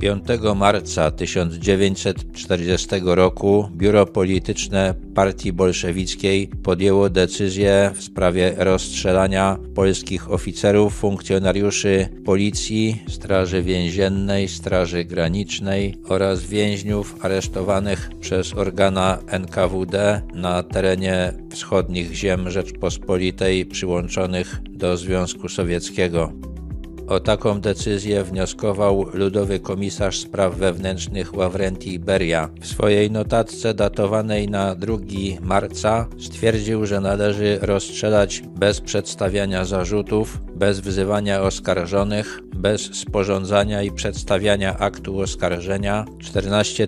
5 marca 1940 roku Biuro Polityczne Partii Bolszewickiej podjęło decyzję w sprawie rozstrzelania polskich oficerów, funkcjonariuszy policji, Straży Więziennej, Straży Granicznej oraz więźniów aresztowanych przez organa NKWD na terenie wschodnich ziem Rzeczpospolitej przyłączonych do Związku Sowieckiego. O taką decyzję wnioskował ludowy komisarz spraw wewnętrznych Ławrenti Beria. W swojej notatce datowanej na 2 marca stwierdził, że należy rozstrzelać bez przedstawiania zarzutów, bez wzywania oskarżonych, bez sporządzania i przedstawiania aktu oskarżenia 14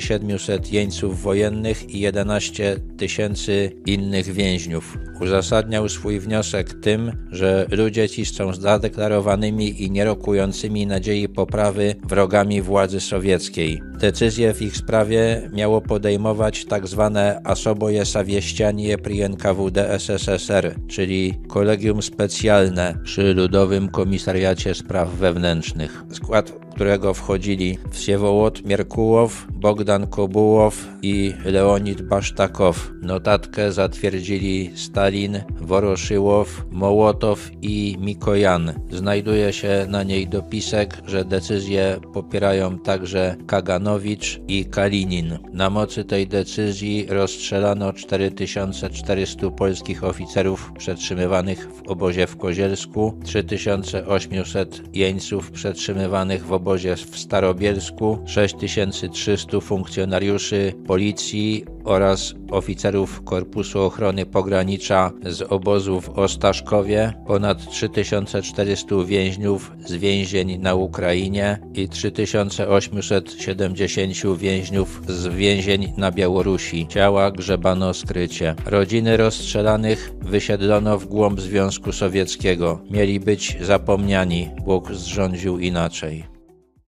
700 jeńców wojennych i 11 tysięcy innych więźniów. Uzasadniał swój wniosek tym, że ludzie ci są zadeklarowanymi i nierokującymi nadziei poprawy wrogami władzy sowieckiej. Decyzje w ich sprawie miało podejmować tzw. Tak Asoboje Sawieścianie pri NKWD SSSR, czyli Kolegium Specjalne przy Ludowym Komisariacie Spraw Wewnętrznych. Skład którego wchodzili Wsiewołot Mierkułow, Bogdan Kobułow i Leonid Basztakow. Notatkę zatwierdzili Stalin, Woroszyłow, Mołotow i Mikojan. Znajduje się na niej dopisek, że decyzję popierają także Kaganowicz i Kalinin. Na mocy tej decyzji rozstrzelano 4400 polskich oficerów przetrzymywanych w obozie w Kozielsku, 3800 jeńców przetrzymywanych w obozie obozie w Starobielsku 6300 funkcjonariuszy policji oraz oficerów Korpusu Ochrony Pogranicza z obozu w Ostaszkowie, ponad 3400 więźniów z więzień na Ukrainie i 3870 więźniów z więzień na Białorusi. Ciała grzebano skrycie. Rodziny rozstrzelanych wysiedlono w głąb Związku Sowieckiego. Mieli być zapomniani. Bóg zrządził inaczej.